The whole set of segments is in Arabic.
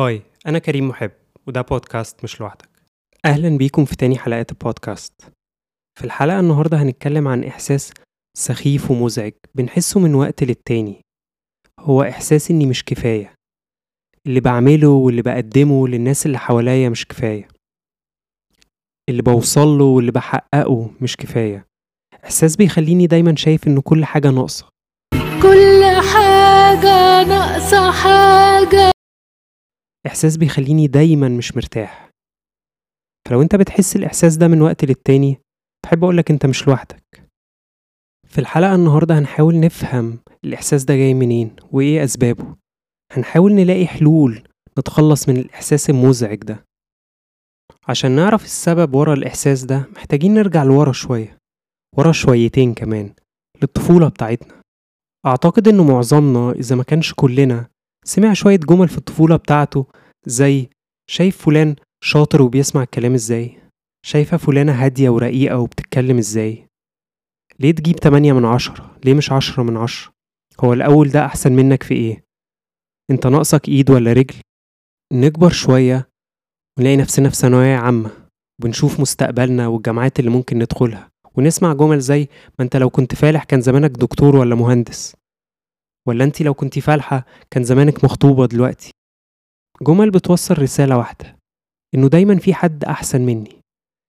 هاي أنا كريم محب وده بودكاست مش لوحدك. أهلا بيكم في تاني حلقات البودكاست في الحلقة النهاردة هنتكلم عن إحساس سخيف ومزعج بنحسه من وقت للتاني. هو إحساس إني مش كفاية. اللي بعمله واللي بقدمه للناس اللي حواليا مش كفاية. اللي بوصله واللي بحققه مش كفاية. إحساس بيخليني دايما شايف إن كل حاجة ناقصة. كل حاجة ناقصة حاجة. إحساس بيخليني دايما مش مرتاح. فلو أنت بتحس الإحساس ده من وقت للتاني بحب أقولك أنت مش لوحدك. في الحلقة النهاردة هنحاول نفهم الإحساس ده جاي منين وإيه أسبابه. هنحاول نلاقي حلول نتخلص من الإحساس المزعج ده. عشان نعرف السبب ورا الإحساس ده محتاجين نرجع لورا شوية. ورا شويتين كمان للطفولة بتاعتنا. أعتقد إنه معظمنا إذا ما كانش كلنا سمع شوية جمل في الطفولة بتاعته زي شايف فلان شاطر وبيسمع الكلام إزاي؟ شايفة فلانة هادية ورقيقة وبتتكلم إزاي؟ ليه تجيب تمانية من عشرة؟ ليه مش عشرة من عشرة؟ هو الأول ده أحسن منك في إيه؟ أنت ناقصك إيد ولا رجل؟ نكبر شوية ونلاقي نفسنا في ثانوية عامة وبنشوف مستقبلنا والجامعات اللي ممكن ندخلها ونسمع جمل زي ما أنت لو كنت فالح كان زمانك دكتور ولا مهندس. ولا انت لو كنت فالحة كان زمانك مخطوبة دلوقتي؟ جمل بتوصل رسالة واحدة إنه دايما في حد أحسن مني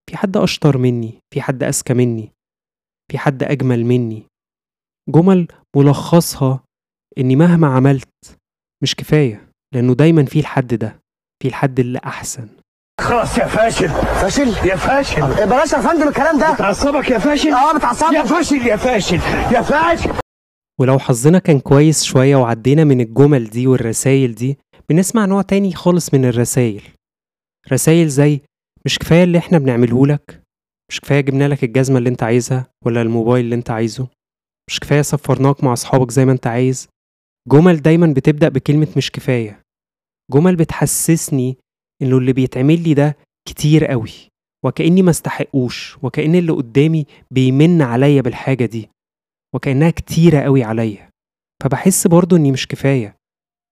في حد أشطر مني في حد أذكى مني في حد أجمل مني. جمل ملخصها إني مهما عملت مش كفاية لأنه دايما في الحد ده في الحد اللي أحسن. خلاص يا فاشل. فاشل؟ يا فاشل. بلاش يا فندم الكلام ده. بتعصبك يا فاشل؟ آه بتعصبني. يا فاشل يا فاشل يا فاشل. ولو حظنا كان كويس شوية وعدينا من الجمل دي والرسايل دي بنسمع نوع تاني خالص من الرسايل. رسايل زي مش كفاية اللي إحنا بنعمله لك؟ مش كفاية جبنا لك الجزمة اللي انت عايزها ولا الموبايل اللي انت عايزه؟ مش كفاية سفرناك مع أصحابك زي ما انت عايز؟ جمل دايما بتبدأ بكلمة مش كفاية جمل بتحسسني إنه اللي بيتعمل لي ده كتير قوي وكأني ما استحقوش وكأن اللي قدامي بيمن عليا بالحاجة دي. وكأنها كتيرة قوي عليا فبحس برضو إني مش كفاية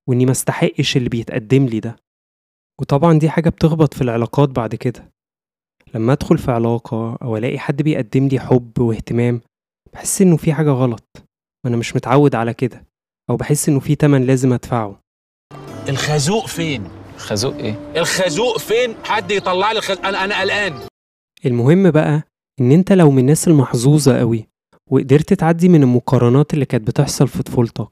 وإني ما استحقش اللي بيتقدم لي ده وطبعا دي حاجة بتخبط في العلاقات بعد كده لما أدخل في علاقة أو ألاقي حد بيقدم لي حب واهتمام بحس إنه في حاجة غلط وأنا مش متعود على كده أو بحس إنه في تمن لازم أدفعه الخازوق فين؟ خازوق إيه؟ الخازوق فين؟ حد يطلع لي الخازوق أنا أنا قلقان المهم بقى إن أنت لو من الناس المحظوظة قوي وقدرت تعدي من المقارنات اللي كانت بتحصل في طفولتك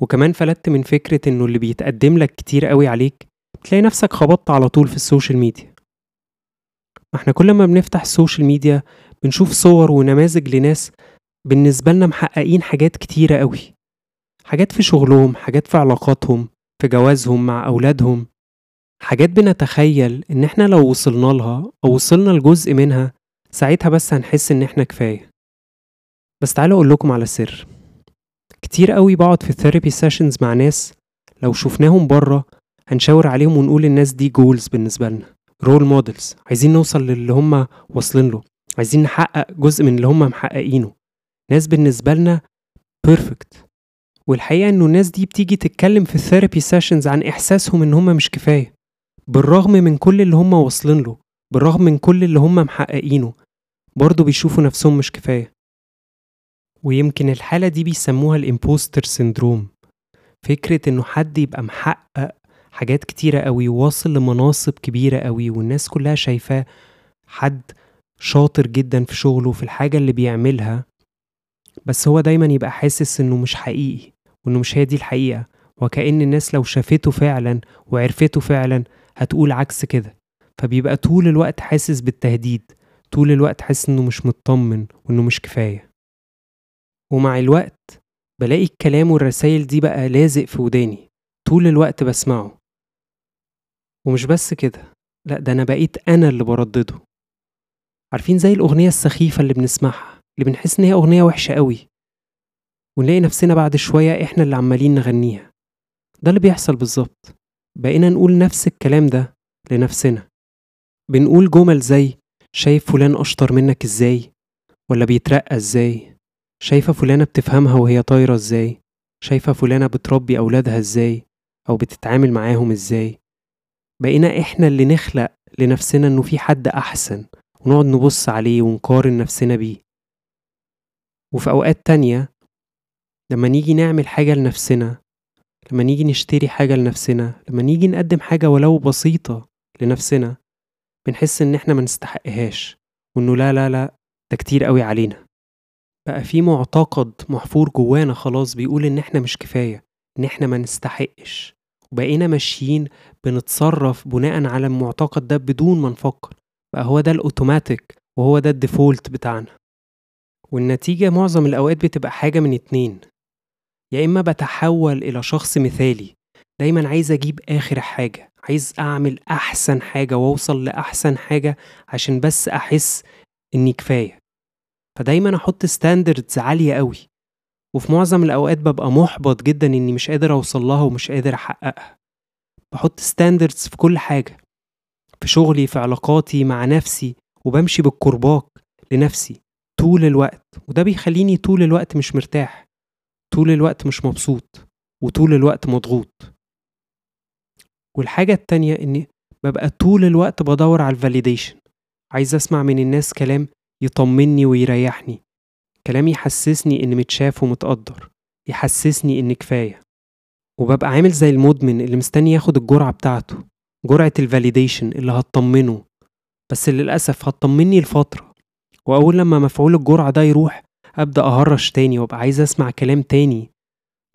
وكمان فلتت من فكرة إنه اللي بيتقدم لك كتير قوي عليك تلاقي نفسك خبطت على طول في السوشيال ميديا. ما إحنا كل ما بنفتح السوشيال ميديا بنشوف صور ونماذج لناس بالنسبة لنا محققين حاجات كتيرة قوي. حاجات في شغلهم حاجات في علاقاتهم في جوازهم مع أولادهم. حاجات بنتخيل إن إحنا لو وصلنا لها أو وصلنا لجزء منها ساعتها بس هنحس إن إحنا كفاية. بس تعالوا أقول لكم على سر. كتير قوي بقعد في ال therapy sessions مع ناس لو شفناهم بره هنشاور عليهم ونقول الناس دي goals بالنسبة لنا role models عايزين نوصل للي هم واصلين له عايزين نحقق جزء من اللي هم محققينه. ناس بالنسبة لنا perfect والحقيقة إنه الناس دي بتيجي تتكلم في ال therapy sessions عن إحساسهم إن هم مش كفاية. بالرغم من كل اللي هم واصلين له بالرغم من كل اللي هم محققينه برضه بيشوفوا نفسهم مش كفاية. ويمكن الحالة دي بيسموها ال impostor syndrome فكرة إنه حد يبقى محقق حاجات كتيرة قوي واصل لمناصب كبيرة قوي والناس كلها شايفاه حد شاطر جدا في شغله في الحاجة اللي بيعملها بس هو دايما يبقى حاسس إنه مش حقيقي وإنه مش هي دي الحقيقة. وكأن الناس لو شافته فعلا وعرفته فعلا هتقول عكس كده. فبيبقى طول الوقت حاسس بالتهديد طول الوقت حاسس إنه مش مطمن وإنه مش كفاية. ومع الوقت بلاقي الكلام والرسايل دي بقى لازق في وداني. طول الوقت بسمعه. ومش بس كده لا ده أنا بقيت أنا اللي بردده. عارفين زي الأغنية السخيفة اللي بنسمعها اللي بنحس إن هي أغنية وحشة قوي ونلاقي نفسنا بعد شوية إحنا اللي عمالين نغنيها. ده اللي بيحصل بالظبط. بقينا نقول نفس الكلام ده لنفسنا. بنقول جمل زي شايف فلان أشطر منك إزاي؟ ولا بيترقى إزاي؟ شايفة فلانة بتفهمها وهي طايرة إزاي؟ شايفة فلانة بتربي أولادها إزاي؟ أو بتتعامل معاهم إزاي؟ بقينا إحنا اللي نخلق لنفسنا إنه في حد أحسن ونقعد نبص عليه ونقارن نفسنا بيه. وفي أوقات تانية لما نيجي نعمل حاجة لنفسنا لما نيجي نشتري حاجة لنفسنا لما نيجي نقدم حاجة ولو بسيطة لنفسنا بنحس إن إحنا ما نستحقهاش وإنه لا لا لا ده كتير قوي علينا. بقى في معتقد محفور جوانا خلاص بيقول إن إحنا مش كفاية إن إحنا ما نستحقش. وبقينا ماشيين بنتصرف بناء على المعتقد ده بدون ما نفكر. بقى هو ده الأوتوماتيك وهو ده الديفولت بتاعنا. والنتيجة معظم الأوقات بتبقى حاجة من اتنين. يا إما بتحول إلى شخص مثالي دايما عايز أجيب آخر حاجة عايز أعمل أحسن حاجة وأوصل لأحسن حاجة عشان بس أحس إني كفاية. فدايما أحط standards عالية قوي. وفي معظم الأوقات ببقى محبط جدا إني مش قادر أوصل لها ومش قادر أحققها. بحط standards في كل حاجة. في شغلي في علاقاتي مع نفسي وبمشي بالكرباج لنفسي طول الوقت. وده بيخليني طول الوقت مش مرتاح طول الوقت مش مبسوط وطول الوقت مضغوط. والحاجة التانية إني ببقى طول الوقت بدور على ال validation عايز أسمع من الناس كلام يطمني ويريحني. كلام يحسسني إني متشاف ومتقدر يحسسني إني كفاية. وببقى عامل زي المدمن اللي مستني ياخد الجرعة بتاعته جرعة ال validation اللي هتطمنه بس للأسف هتطمني لفترة وأول لما مفعول الجرعة ده يروح أبدأ أهرش تاني وأبقى عايز أسمع كلام تاني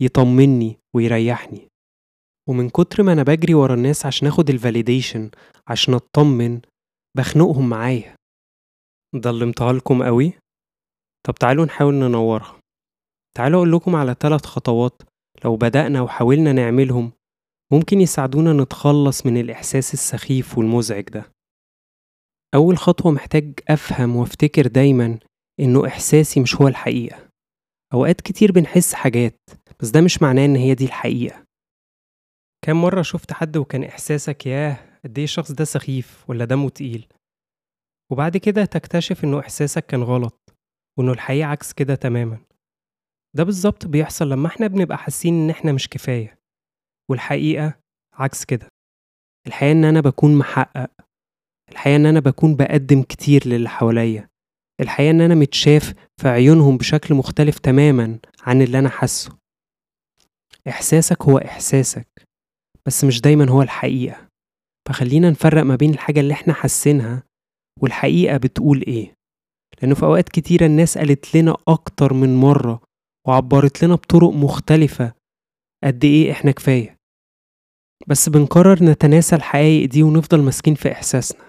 يطمني ويريحني. ومن كتر ما أنا بجري ورا الناس عشان أخد الفاليديشن عشان أطمن بخنقهم معايا. ضلمتها لكم قوي؟ طب تعالوا نحاول ننورها. تعالوا أقول لكم على ثلاث خطوات لو بدأنا وحاولنا نعملهم ممكن يساعدونا نتخلص من الإحساس السخيف والمزعج ده. أول خطوة محتاج أفهم وأفتكر دايما إنه إحساسي مش هو الحقيقة. أوقات كتير بنحس حاجات بس ده مش معناه إن هي دي الحقيقة. كام مرة شفت حد وكان إحساسك ياه قد إيه الشخص ده سخيف ولا دمه تقيل؟ وبعد كده تكتشف إنه إحساسك كان غلط وإنه الحقيقة عكس كده تماما. ده بالظبط بيحصل لما إحنا بنبقى حاسين إن إحنا مش كفاية والحقيقة عكس كده. الحقيقة إن أنا بكون محقق الحقيقة إن أنا بكون بقدم كتير للي حواليا الحقيقة إن أنا متشاف في عيونهم بشكل مختلف تماما عن اللي أنا حاسه. إحساسك هو إحساسك بس مش دايما هو الحقيقة. فخلينا نفرق ما بين الحاجة اللي إحنا حاسينها والحقيقة بتقول إيه؟ لأنه في أوقات كتيرة الناس قالت لنا أكتر من مرة وعبرت لنا بطرق مختلفة قد إيه إحنا كفاية. بس بنقرر نتناسى الحقايق دي ونفضل ماسكين في إحساسنا.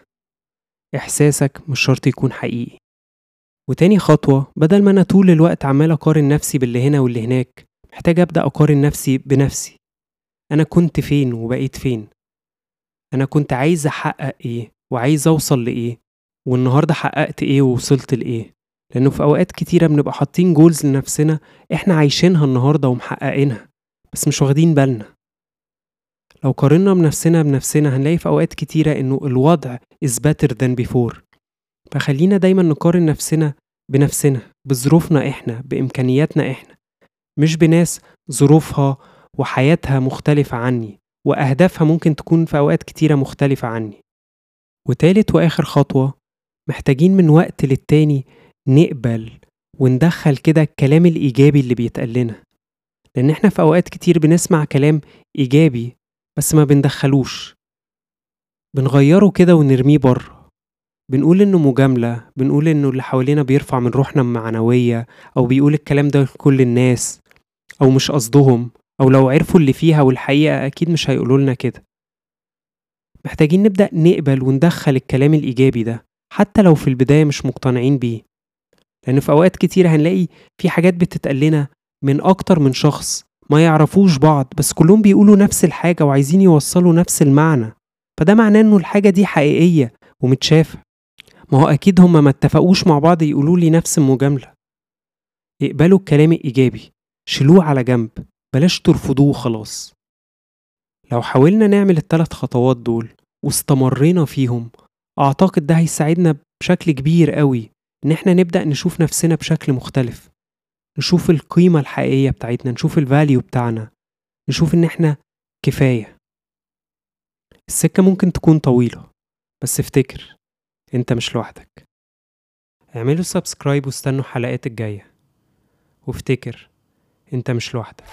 إحساسك مش شرط يكون حقيقي. وتاني خطوة بدل ما أنا طول الوقت عمال أقارن نفسي باللي هنا واللي هناك محتاج أبدأ أقارن نفسي بنفسي. أنا كنت فين وبقيت فين؟ أنا كنت عايز أحقق إيه وعايز أوصل لإيه؟ والنهاردة حققت إيه ووصلت لإيه. لأنه في أوقات كتيرة بنبقى حاطين جولز لنفسنا إحنا عايشينها النهاردة ومحققينها بس مش واخدين بالنا. لو قارنا بنفسنا بنفسنا هنلاقي في أوقات كتيرة إنه الوضع is better than before. فخلينا دايما نقارن نفسنا بنفسنا بظروفنا إحنا بإمكانياتنا إحنا. مش بناس ظروفها وحياتها مختلفة عني وأهدافها ممكن تكون في أوقات كتيرة مختلفة عني. وتالت وآخر خطوة محتاجين من وقت للتاني نقبل وندخل كده الكلام الإيجابي اللي بيتقال لنا. لأن إحنا في أوقات كتير بنسمع كلام إيجابي بس ما بندخلوش. بنغيره كده ونرميه بره. بنقول إنه مجاملة بنقول إنه اللي حوالينا بيرفع من روحنا المعنوية أو بيقول الكلام ده لكل الناس أو مش قصدهم أو لو عرفوا اللي فيها والحقيقة أكيد مش هيقولوا لنا كده. محتاجين نبدأ نقبل وندخل الكلام الإيجابي ده. حتى لو في البداية مش مقتنعين بيه. لأن في أوقات كتير هنلاقي في حاجات بتتقال لنا من أكتر من شخص ما يعرفوش بعض بس كلهم بيقولوا نفس الحاجة وعايزين يوصلوا نفس المعنى. فده معناه إنه الحاجة دي حقيقية ومتشافة. ما هو أكيد هما ما اتفقوش مع بعض يقولوا لي نفس المجاملة. اقبلوا الكلام الإيجابي شيلوه على جنب بلاش ترفضوه خلاص. لو حاولنا نعمل الثلاث خطوات دول واستمرينا فيهم أعتقد ده هيساعدنا بشكل كبير قوي إن إحنا نبدأ نشوف نفسنا بشكل مختلف. نشوف القيمة الحقيقية بتاعتنا نشوف ال value بتاعنا نشوف إن إحنا كفاية. السكة ممكن تكون طويلة بس افتكر أنت مش لوحدك. اعملوا subscribe واستنوا الحلقات الجاية. وافتكر أنت مش لوحدك.